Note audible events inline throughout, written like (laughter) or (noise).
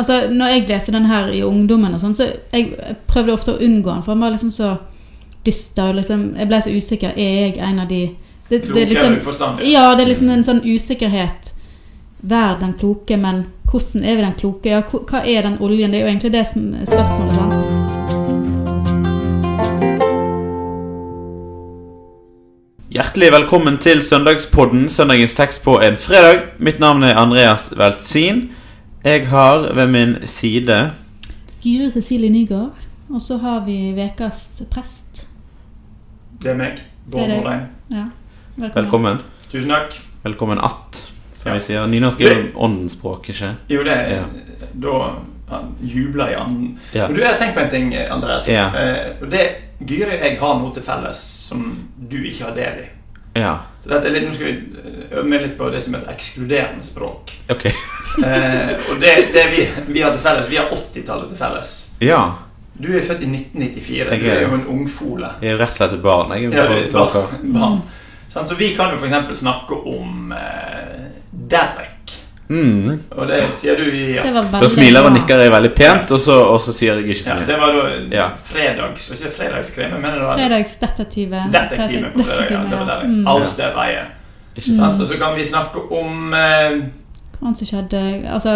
Altså, når jeg leste den her i ungdommen, og sånn, så jeg prøvde ofte å unngå den, for han var liksom så dyster. Liksom, jeg ble så usikker. Er jeg en av de det, Kloke det liksom, uforstandige. Ja, det er liksom en sånn usikkerhet. Vær den kloke, men hvordan er vi den kloke? Ja, hva er den oljen? Det er jo egentlig det som er spørsmålet, sant? Hjertelig velkommen til søndagspodden, søndagens tekst på en fredag. Mitt navn er Andreas Veltsin. Jeg har ved min side Gyre Cecilie Nygaard. Og så har vi ukas prest. Det er meg. Bård. Nordheim. Ja, velkommen. Velkommen. Tusen takk. Velkommen att, som Ja. vi sier. Nynorsk er jo åndens språk, ikke? Jo, det er Ja. Da han jubler i anden. Ja. Men du, jeg har tenkt på en ting, Andreas. Ja. Eh, og det Gyri og jeg har noe til felles som du ikke har del i. Ja, Så dette er litt, Nå skal vi eh, øve meg litt på det som heter ekskluderende språk. ok. Eh, og det, det vi, vi har til felles Vi har 80-tallet til felles. Ja, Du er født i 1994. Jeg Du er jo en ungfole. jeg er rett og slett et barn. Jeg er Ja, barn. barn. Sånn, så vi kan jo f.eks. snakke om eh, Derek. Mm. Og det sier du i ja. Da smiler og nikker jeg veldig pent, og så, og så sier jeg ikke så Ja, det var da Ja. fredags Ikke fredagskrem, men det var Fredagsdetektive. Detektive på fredag. Ja, det var der. Mm. Alstedveie. Ikke sant? Mm. Og så kan vi snakke om eh, Hva som skjedde Altså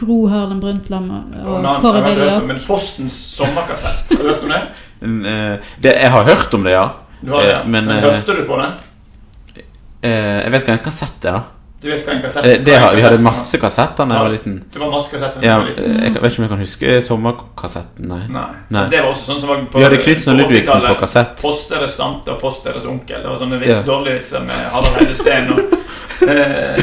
Gro Harlem Brundtland og, og Kåre ikke Willoch. men Postens sommerkassett. Har du hørt om det? Eh, det, jeg har hørt om det, ja. Du har det, ja. men, men, eh, Hørte du på det? Eh, jeg vet hva en kassett er, da. Du vet hva en kassett er? vi hadde masse kassetter da jeg var liten. Du var masse kassetter da Ja, du var liten? eh, jeg vet ikke om jeg kan huske sommerkassetten, nei. Nei. Nei. Det var også sånn som var på Vi hadde Knutsen og Ludvigsen på kassett. Post deres tante og post deres onkel. Det var sånne Ja. ja. dårlige vitser med Harald Heidesteen og, (laughs) eh,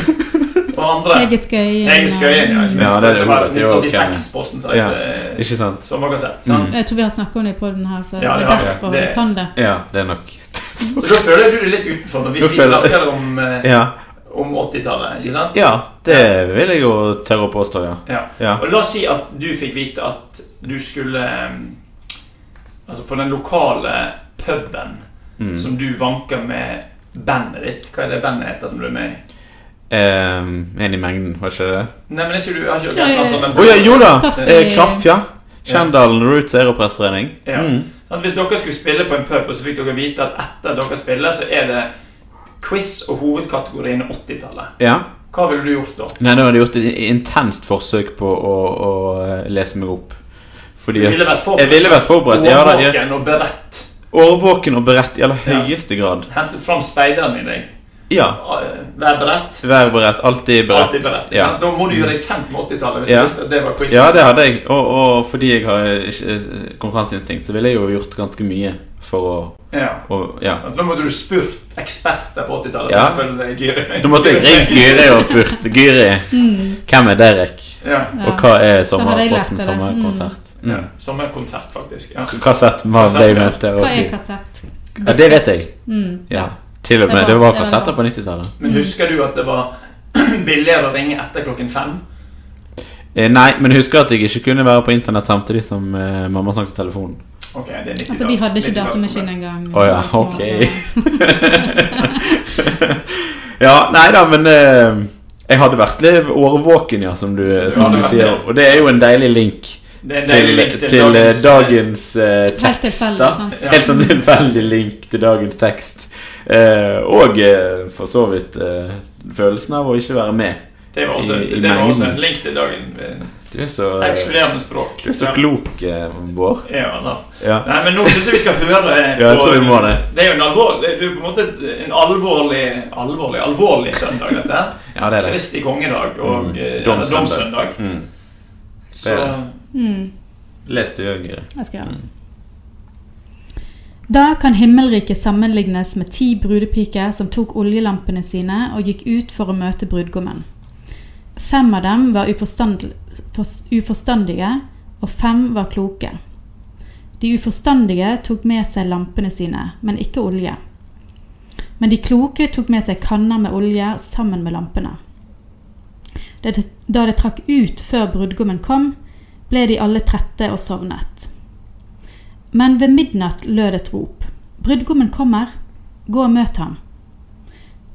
og Jeg er Skøyen. Hege Skøyen, ja. ikke minst. Ja, det er det var ordet, det er jo 96-posten til Ja. disse Ikke sant? har sett Sant? Jeg tror vi har snakket om det på den her, så Ja, det er derfor Det- vi kan det. Ja, det er nok (laughs) Så da føler du deg litt utenfor når vi snakker om, eh, Ja, om 80-tallet. Ikke sant? ja det vil jeg jo tørre å påstå, ja. Ja. Ja. Og la oss si at du fikk vite at du skulle eh, Altså på den lokale puben Mm. som du vanker med bandet ditt. Hva er det bandet heter som du er med i? Eh, en i mengden, var ikke det? Nei, men er ikke du har ikke vært sånn oh, ja, jo da! Kraff, Eh, Kraft, ja. Kjendalen Roots Aeropressforening. Ja. Mm. Sånn, hvis dere skulle spille på en pub, og så fikk dere vite at etter dere spiller, så er det quiz og hovedkategorien 80-tallet. Ja. Hva ville du gjort da? Nei, da hadde jeg gjort et intenst forsøk på å, å eh, lese meg opp. Fordi Du ville vært forberedt. Jeg ville vært forberedt. Ja, da, jeg, Årvåken og beredt. årvåken og beredt i aller Ja. høyeste grad. Hentet fram speideren i deg. Ja. Vær beredt. Vær beredt. Alltid beredt. Alltid beredt. Ja. Da må du gjøre deg kjent med 80-tallet. Hvis Ja. det var quiz. Ja, det hadde jeg. Og, og fordi jeg har eh, konkurranseinstinkt, så ville jeg jo gjort ganske mye for å, Ja. Og, Ja. Da måtte du spurt eksperter på 80-tallet. Ja. eh. Da måtte jeg ringt Gyri og spurt Gyri, hvem er Derek? Ja. Og hva er sommerposten sommerkonsert? sommerkonsert? ja. Mm. Sommerkonsert, faktisk. Ja. Kassett hva, kassett, Hva er kassett? Ja, det vet jeg. Mm. Ja. Til og med. Det var det var kassetter på 90-tallet. Men husker du at det var (clears throat) billigere å ringe etter klokken fem? Eh, Nei, men husker at jeg ikke kunne være på internett samtidig som eh, mamma snakket i telefonen. Ok, det er 90 Altså, vi hadde ikke datamaskin engang. Å ja, ok. (laughs) Ja, nei da, men eh, jeg hadde vært litt årvåken, ja, som du, som du sier. Og det er jo en deilig link til, til, til eh, dagens, dagens eh, Helt tilfeldig, sant? Helt sånn tilfeldig link til dagens tekst. Eh, og eh, for så vidt eh, følelsen av å ikke være med. Det var også, i- i det var også en link til dagen. Du er så, Ekskluderende språk. du er så klok, eh, Bård. Ja, da. Ja. Nei, men nå syns jeg vi skal høre (laughs) Ja, jeg tror vi må det. Det er jo en alvorlig Det er på en måte en alvorlig Alvorlig, alvorlig søndag, dette (laughs) ja, det er det. Kristi kongedag og Mm. Domssøndag. domssøndag. Mm. Så Mm. Les du, Jørgen. Jeg skal gjøre det. Da kan himmelriket sammenlignes med ti brudepiker som tok oljelampene sine og gikk ut for å møte brudgommen. Fem av dem var uforstandige, og fem var kloke. De uforstandige tok med seg lampene sine, men ikke olje. Men de kloke tok med seg kanner med olje sammen med lampene. Da det, trakk ut før brudgommen kom, ble de alle trette og sovnet. Men ved midnatt lød et rop. Brudgommen kommer. Gå og møt ham.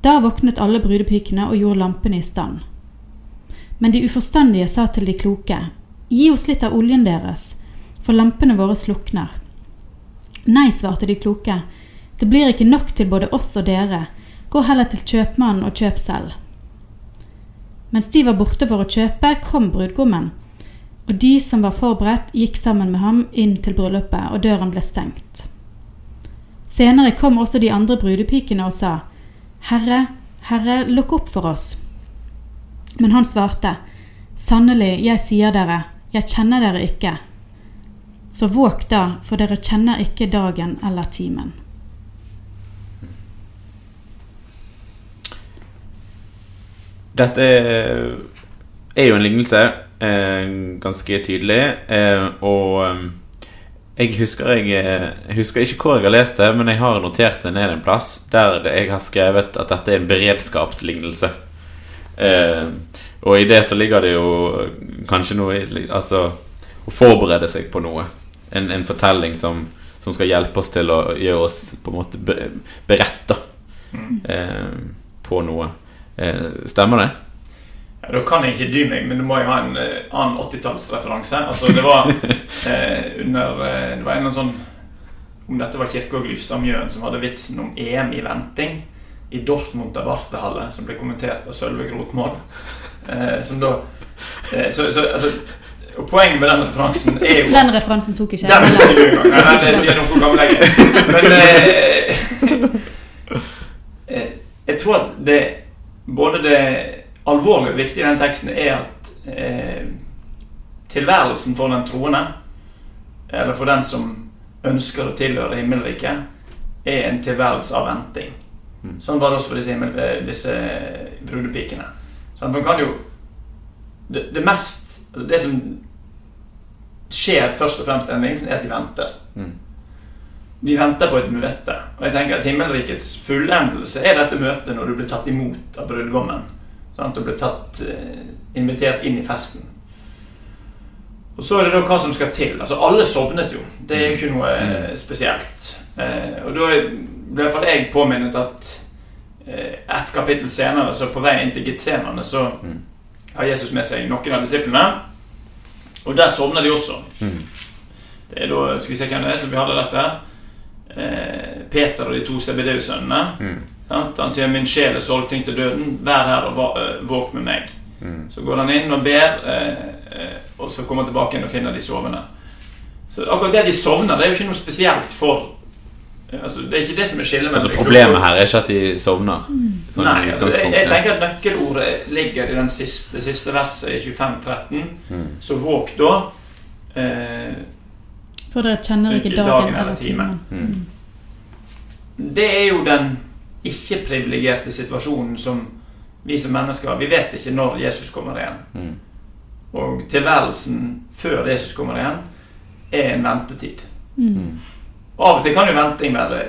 Da våknet alle brudepikene og gjorde lampene i stand. Men de uforstandige sa til de kloke, gi oss litt av oljen deres, for lampene våre slukner. Nei, svarte de kloke, det blir ikke nok til både oss og dere, gå heller til kjøpmannen og kjøp selv. Mens de var borte for å kjøpe, kom brudgommen, og de som var forberedt, gikk sammen med ham inn til bryllupet, og døren ble stengt. Senere kom også de andre brudepikene og sa, Herre, Herre, lukk opp for oss. Men han svarte, Sannelig, jeg sier dere, jeg kjenner dere ikke. Så våg da, for dere kjenner ikke dagen eller timen. Dette er, jo en lignelse, ganske tydelig, eh, og eh, jeg husker, jeg, eh, husker ikke hvor jeg har lest det, men jeg har notert det ned en plass der det, jeg har skrevet at dette er en beredskapslignelse. Eh, og i det så ligger det jo kanskje noe Altså å forberede seg på noe. En, en fortelling som, som skal hjelpe oss til å gjøre oss på en måte beretta eh, på noe. Eh, stemmer det? Da kan jeg ikke dy meg, men du må jo ha en eh, annen 80-tallsreferanse. Altså, det var (laughs) eh, under eh, Det var en eller annen sånn Om dette var Kirkvaag Lystad Mjøen som hadde vitsen om EM i venting i Dortmund av Wartehalle, som ble kommentert av Sølve Grotmål. Eh, som da eh, så, så, altså, Og poenget med den referansen er jo Den referansen tok ikke den jeg. Den, den, det sier noe om gamle jeg. Men (laughs) eh, eh, jeg tror at det både det alvorlige og viktig i den teksten er at eh, tilværelsen for den troende, eller for den som ønsker å tilhøre himmelriket, er en tilværelse av venting. Sånn var det også for disse, himmel, eh, disse brudepikene. Sånn, man kan jo det, det mest altså Det som skjer først og fremst i den lignelsen, er at de venter. Mm. De venter på et møte. Og jeg tenker at Himmelrikets fullendelse er dette møtet når du blir tatt imot av brudgommen. Sant? Og ble tatt, eh, invitert inn i festen. Og så er det da hva som skal til. Altså Alle sovnet jo. Det er jo ikke noe eh, spesielt. Eh, og da ble i hvert fall jeg påminnet at eh, et kapittel senere, så på vei inn til Getsemane, så Mm. har Jesus med seg noen av disiplene. Og der sovner de også. Mm. Det er da, skal vi se hvem det er som vi hadde dette. Eh, Peter og de to CBD-sønnene. Mm. Han sier 'min sjel er sorgtyngt til døden, vær her og øh, våk med meg'. Mm. Så går han inn og ber, eh, eh, og så kommer han tilbake igjen og finner de sovende. Så akkurat det at de sovner, det er jo ikke noe spesielt for eh, altså, Det er ikke det som er skillet Altså Problemet her er ikke at de sovner. Sånn Nei, altså, jeg, jeg tenker at nøkkelordet ligger i den siste, det siste verset i 25.13. Mm. Så våk da. Eh, For dere kjenner ikke dagen, dagen eller timen. Mm. det er jo den ikke-privilegerte situasjonen som vi som mennesker Vi vet ikke når Jesus kommer igjen. Mm. Og tilværelsen før Jesus kommer igjen, er en ventetid. Mm. Og av og til kan jo venting være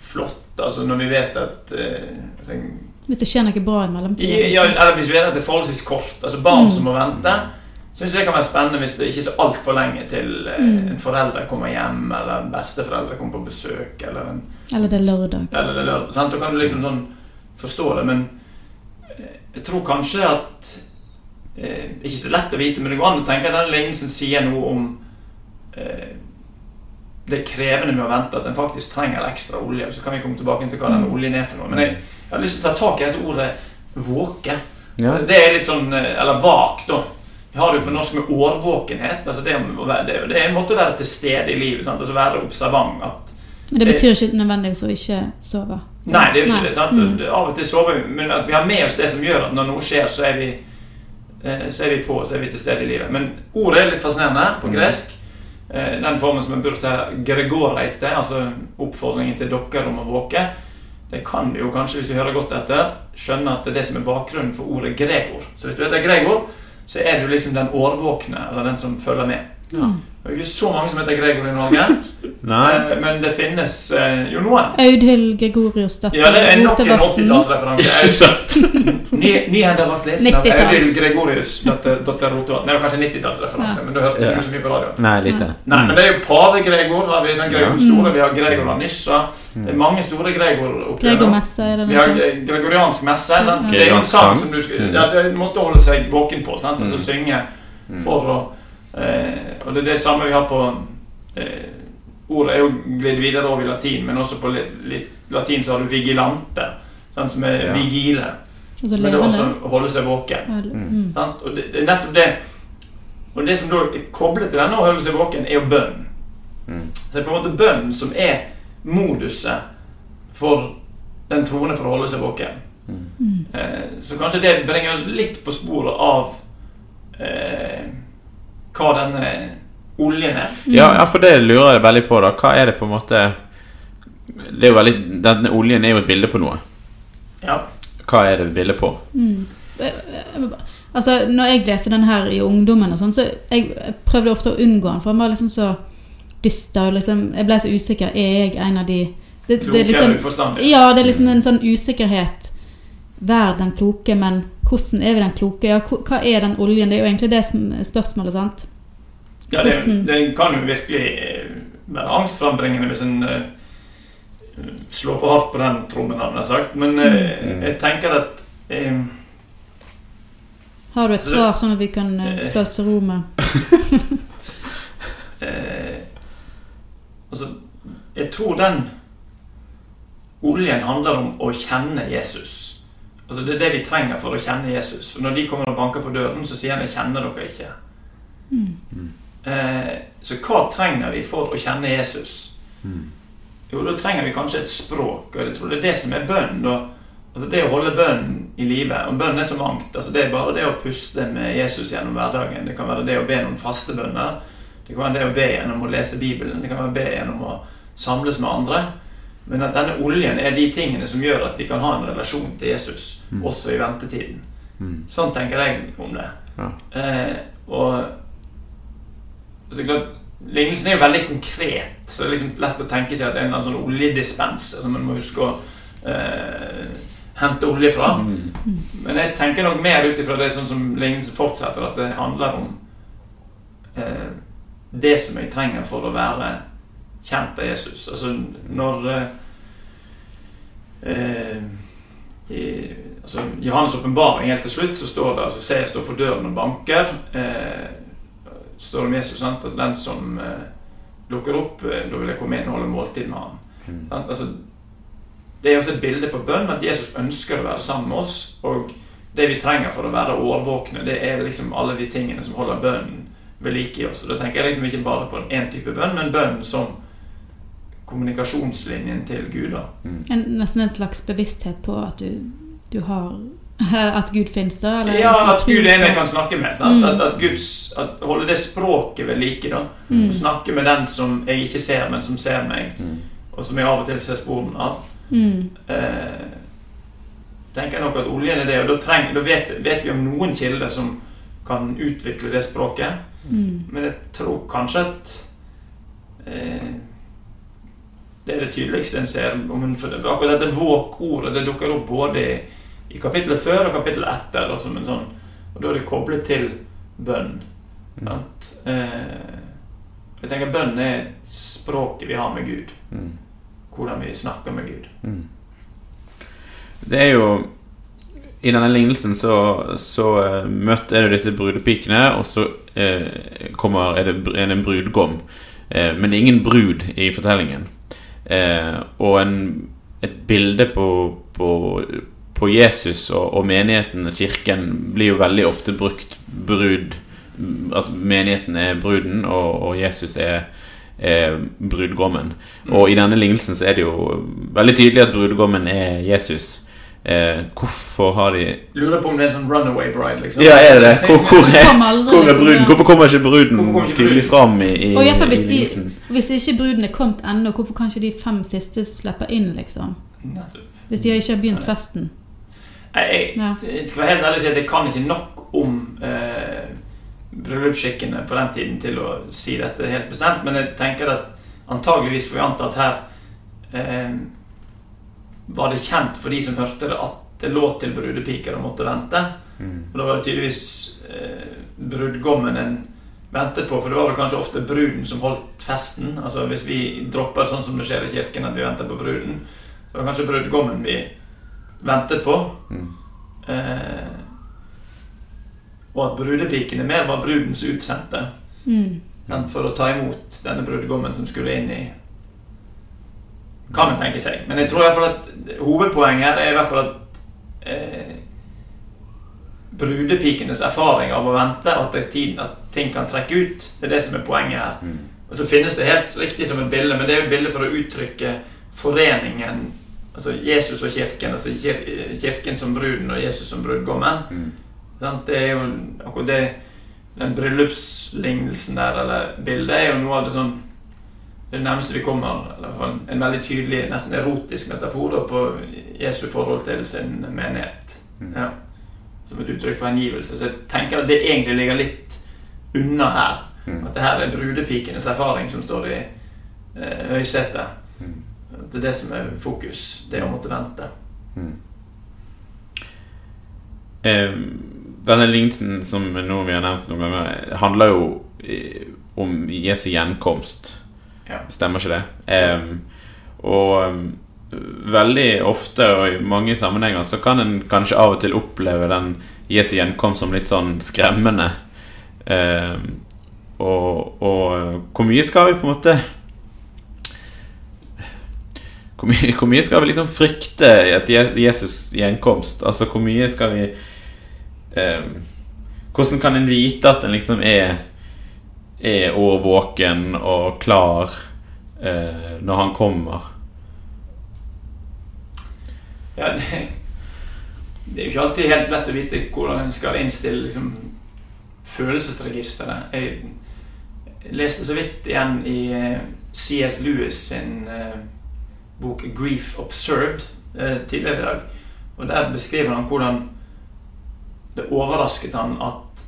flott, altså når vi vet at eh, Hvis det skjer noe bra i mellomtiden. ja, Eller hvis vi vet at det er forholdsvis kort. Altså Barn Mm. som må vente. Syns det kan være spennende hvis det ikke er så altfor lenge til eh, Mm. en forelder kommer hjem, eller en besteforeldre kommer på besøk, eller en Eller det er lørdag. Eller det er lørdag. Sant? Da kan du liksom sånn forstå det, men eh, jeg tror kanskje at eh, Ikke så lett å vite, men det går an å tenke at denne lignelsen sier noe om eh, det krevende med å vente, at en faktisk trenger ekstra olje. Så kan vi komme tilbake til hva den oljen er for noe. Men jeg, jeg har lyst til å ta tak i dette ordet 'våke'. Ja. Det er litt sånn eh, Eller vak, da. Har du på norsk med årvåkenhet. Altså det, være, det, det er en måte å være til stede i livet. Sant? Altså være observant. At Men det betyr ikke nødvendigvis å ikke sove. Nei, det er jo ikke det. sant? Mm. Av og til sover vi, men at vi har med oss det som gjør at når noe skjer, så er vi, eh, så er vi på, så er vi til stede i livet. Men ordet er litt fascinerende på Mm. gresk. Eh, Den formen som er brukt her, gregoreite, altså oppfordringen til dere om å våke, det kan vi jo kanskje, hvis vi hører godt etter, skjønne at det er det som er bakgrunnen for ordet gregor. Så hvis du heter Gregor, så er du liksom den årvåkne, eller den som følger med. Ja. Det er ikke så mange som heter Gregor i Norge, (laughs) Nei. eh, men det finnes eh, jo noen. Audhild Gregorius datter Ja, det er nok en 80-tallsreferanse. Ikke (laughs) sant? (laughs) Ny, Nyhender ble lest av 90-talls. Audhild Gregorius, datter, datter Rotevatn. Det var kanskje 90-tallsreferanse, Ja. men du hørte du Ja. ikke så mye på radioen. Nei, lite. Nei, men det er jo pave Gregor. Har vi sånn Gregor den Ja. store, vi har Gregor av Nyssa. Det er mange store Gregor oppi her nå. Er det Vi har noe? eh, gregoriansk messe. Sant? Ja. Det er jo en sang som du skal, Mm. ja, det måtte holde seg våken på. Sant? Altså Mm. synge Mm. for å eh, og det er det samme vi har på eh, Ordet er jo glidd videre over i latin, men også på latin så har du vigilante, sant, som er Ja. vigile. Altså, Men det er også å holde seg våken. Mm. Sant? Og det, det er nettopp det Og det som da er koblet til denne å holde seg våken, er jo bønn. Mm. Så det er på en måte bønn som er moduset for den troende for å holde seg våken. Mm. Eh, så kanskje det bringer oss litt på sporet av eh, hva denne oljen er. Ja, ja, for det lurer jeg veldig på, da. Hva er det på en måte Det er jo veldig Denne oljen er jo et bilde på noe. Ja. Hva er det et bilde på? Mm. Eh, eh, Altså, når jeg leste den her i ungdommen og sånn, så jeg prøvde ofte å unngå den, for han var liksom så dyster. Liksom, jeg ble så usikker. Er jeg en av de det, det er liksom, uforstandige. Ja, det er liksom en sånn usikkerhet. Vær den kloke, men hvordan er vi den kloke? Ja, hva er den oljen? Det er jo egentlig det som er spørsmålet, sant? Ja, det, det kan jo virkelig eh, være angstframbringende hvis en uh, slår for hardt på den trommen, hadde jeg sagt. Men uh, Mm. jeg tenker at eh, Har du et det- svar, sånn at vi kan eh, slå oss til ro med (laughs) eh, Altså, jeg tror den oljen handler om å kjenne Jesus. Altså, det er det vi trenger for å kjenne Jesus. For når de kommer og banker på døren, så sier han 'jeg kjenner dere ikke'. Mm. Eh, så hva trenger vi for å kjenne Jesus? Mm. Jo, da trenger vi kanskje et språk, og jeg tror det er det som er bønn. Altså Det å holde bønnen i live. Og bønn er så mangt. altså Det er bare det å puste med Jesus gjennom hverdagen. Det kan være det å be noen faste bønner. Det kan være det å be gjennom å lese Bibelen. Det kan være å be gjennom å samles med andre. Men at denne oljen er de tingene som gjør at vi kan ha en relasjon til Jesus Mm. også i ventetiden. Mm. Sånn tenker jeg om det. Ja. Eh, og så klart, Lignelsen er jo veldig konkret, så det er liksom lett å tenke seg at det er en sånn oljedispenser som man må huske å eh, hente olje fra. Mm. Men jeg tenker nok mer ut ifra det sånn som lignelsen fortsetter, at det handler om eh, det som jeg trenger for å være kjent av Jesus. Altså når eh, eh, i altså, Johannes' åpenbaring helt til slutt så står det altså, Se, jeg står for døren og banker. Eh, står det om Jesus, sant? Altså, den som eh, lukker opp, eh, da vil jeg komme inn og holde måltid med ham. Mm. Sant? Altså, det er også et bilde på bønn, at Jesus ønsker å være sammen med oss. Og det vi trenger for å være årvåkne, det er liksom alle de tingene som holder bønnen ved like i oss. Og da tenker jeg liksom ikke bare på én type bønn, men bønn som kommunikasjonslinjen til Gud. da. en, Nesten en slags bevissthet på at du, du har (laughs) At Gud finnes da? Eller Ja, du at Gud er en jeg kan snakke med. Sant? Mm. At, at Guds, at holde det språket ved like. da. Mm. Snakke med den som jeg ikke ser, men som ser meg. Mm. Og som jeg av og til ser sporene av. Mm. eh, tenker jeg nok at oljen er det, og da, treng, da vet, vet vi om noen kilder som kan utvikle det språket. Mm. Men jeg tror kanskje at eh, det er det tydeligste en ser. om en- For akkurat dette våk-ordet det dukker opp både i, i kapittelet før og kapittelet etter. Da, som en sånn, og da er det koblet til bønn. Mm. Eh, jeg tenker Bønn er språket vi har med Gud. Mm. Hvordan vi snakker med Gud. Mm. Det er jo I denne lignelsen så, så uh, møter er det disse brudepikene, og så uh, kommer, er, det, er det en brudgom. Eh, men det er ingen brud i fortellingen. Eh, og en, et bilde på, på, på Jesus og, og menigheten og kirken blir jo veldig ofte brukt brud Altså menigheten er bruden, og, og Jesus er, er brudgommen. Og i denne lignelsen så er det jo veldig tydelig at brudgommen er Jesus. Eh, hvorfor har de Lurer på om det er en sånn runaway bride, liksom. Ja, er det? Hvor, hvor, er, hvor er liksom, bruden? Hvorfor kommer ikke bruden tydelig fram i, i, Og i fall hvis i de- Hvis ikke bruden er kommet ennå, hvorfor kan ikke de fem siste slippe inn, liksom? Hvis de ikke har begynt festen. Jeg, jeg, jeg skal være helt ærlig og si at jeg kan ikke nok om eh, bryllupsskikkene på den tiden til å si dette helt bestemt, men jeg tenker at antageligvis får vi anta at her eh, var det kjent for de som hørte det, at det lå til brudepiker og måtte vente. Mm. Og da var det tydeligvis eh, brudgommen en ventet på, for det var vel kanskje ofte bruden som holdt festen. Altså Hvis vi dropper sånn som det skjer i kirken, at vi venter på bruden, så var det kanskje brudgommen vi ventet på. Mm. Eh, og at brudepikene mer var brudens utsendte. Mm. for å ta imot denne brudgommen som skulle inn i Kan en tenke seg. Men jeg tror i hvert fall at hovedpoenget her er i hvert fall at eh, brudepikenes erfaring av å vente, at, det er tiden, at ting kan trekke ut, det er det som er poenget her. Mm. Og så finnes det helt riktig som et bilde, men det er jo et bilde for å uttrykke foreningen Altså Jesus og kirken. Altså kir kirken som bruden og Jesus som brudgommen. Mm. Det er jo akkurat det Den bryllupslignelsen der, eller bildet, er jo noe av det sånn det nærmeste vi kommer eller i hvert fall en veldig tydelig, nesten erotisk metafor da, på Jesu forhold til sin menighet. Mm. Ja. Som et uttrykk for hengivelse. Så jeg tenker at det egentlig ligger litt unna her. Mm. At det her er brudepikenes erfaring som står i eh, høysetet. Mm. At det er det som er fokus. Det å måtte vente. Mm. Eh, denne lignelsen som nå vi har nevnt noen ganger, handler jo eh, om Jesu gjenkomst. Ja. Stemmer ikke det? Um, og veldig ofte og i mange sammenhenger så kan en kanskje av og til oppleve den Jesu gjenkomst som litt sånn skremmende. Um, og, og hvor mye skal vi på en måte hvor mye, hvor mye skal vi liksom frykte at Jesus gjenkomst? Altså hvor mye skal vi um, Hvordan kan en vite at en liksom er Er årvåken og klar eh, når han kommer? Ja, det, det er jo ikke alltid helt lett å vite hvordan en skal innstille liksom, følelsesregisteret. Jeg, leste så vidt igjen i eh, C.S. Lewis sin eh, bok 'Grief Observed' eh, tidligere i dag. Og Der beskriver han hvordan det overrasket han at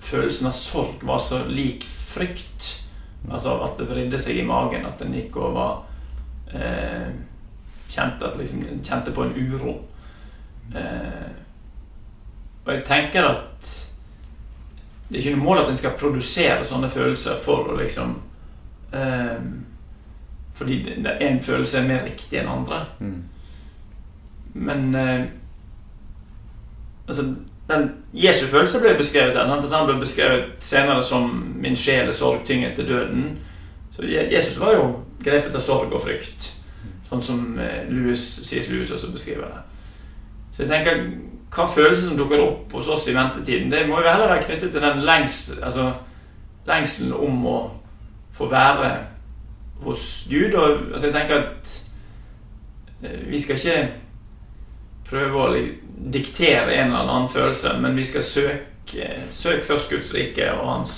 følelsen av sorg var så lik frykt. Altså at det vridde seg i magen, at den gikk over eh, kjente, liksom, kjente på en uro. Eh, og jeg tenker at det er ikke noe mål at en skal produsere sånne følelser for å liksom eh, Fordi en følelse er mer riktig enn andre. Mm. Men eh, altså, den Jesu følelse ble beskrevet her. Sant? Han ble beskrevet senere som 'min sjel er sorgtynget til døden'. Så Jesus var jo grepet av sorg og frykt. Sånn som eh, Louis, C.S. Lewis også beskriver det. Så jeg tenker, hva følelser som dukker opp hos oss i ventetiden, det må jo heller være knyttet til den lengs, altså, lengselen om å få være hos Gud. Og altså, jeg tenker at eh, vi skal ikke prøve å diktere en eller annen følelse, men vi skal søke, søke først Guds rike og hans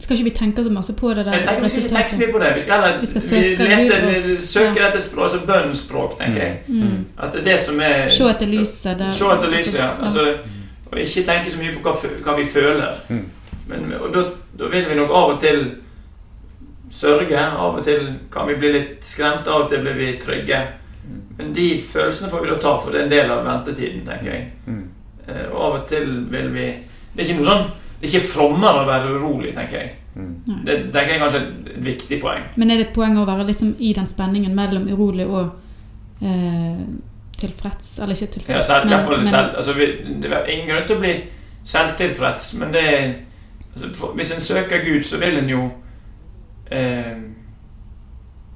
Skal ikke vi tenke så masse på det der Jeg tenker Vi skal ikke tenke så mye på det. Vi skal heller Vi skal søke vi lete, søke ja. dette språk, altså bønnspråk, tenker jeg. Mm. At det er det som er Se etter lyset der. Se etter lyset, ja. Altså, og ikke tenke så mye på hva, hva vi føler. Mm. Men, og da, da vil vi nok av og til sørge. Av og til kan vi bli litt skremt, av og til blir vi trygge. Men de følelsene får vi da ta, for det er en del av ventetiden, tenker jeg. Mm. Eh, Og av og til vil vi Det er ikke noe sånn Det er ikke frommere å være urolig, tenker jeg. Mm. Det tenker jeg er kanskje et viktig poeng. Men er det et poeng å være liksom i den spenningen mellom urolig og eh, tilfreds? Eller ikke Ja, tilfreds, selv, men, men, selv, altså, vi, det er ingen grunn til å bli selvtilfreds, men det er altså, for, Hvis en søker Gud, så vil en jo eh,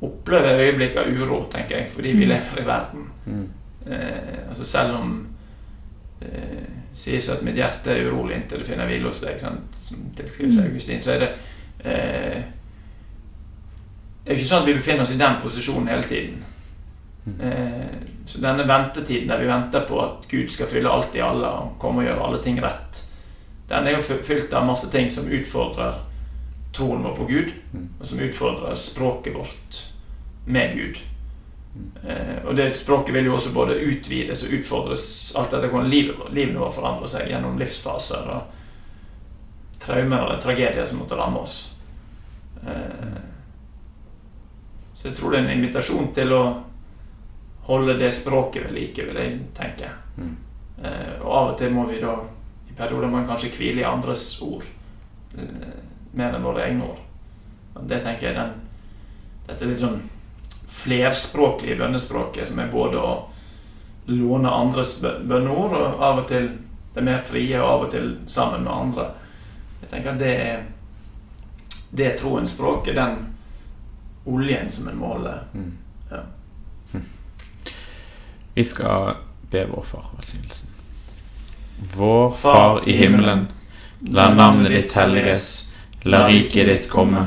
oppleve øyeblikk av uro, tenker jeg, fordi vi Mm. lever i verden. Mm. Eh, altså selv om eh, sies at mitt hjerte er urolig inntil det finner hvile hos deg, sant? som tilskrives seg Augustin, så er det eh, Det er jo ikke sånn at vi befinner oss i den posisjonen hele tiden. Mm. Eh, så denne ventetiden der vi venter på at Gud skal fylle alt i alle og komme og gjøre alle ting rett, den er jo fylt av masse ting som utfordrer troen vår på Gud, Mm. og som utfordrer språket vårt med Gud. Eh, og det språket vil jo også både utvides og utfordres alt etter hvordan livet, vårt forandrer seg gjennom livsfaser og traumer eller tragedier som måtte ramme oss. Eh, så jeg tror det er en invitasjon til å holde det språket ved like, vil jeg tenke. Mm. Eh, og av og til må vi da i perioder man kanskje hvile i andres ord eh, mer enn våre egne ord. Og det tenker jeg den Dette litt sånn flerspråklige bønnespråket som er både å låne andres bø- bønneord og av og til det mer frie, og av og til sammen med andre. Jeg tenker at det er det troens språk er den oljen som en må holde. Mm. Ja. (laughs) Vi skal be vår far velsignelsen. Vår Far i himmelen. La navnet ditt helliges. La riket ditt komme.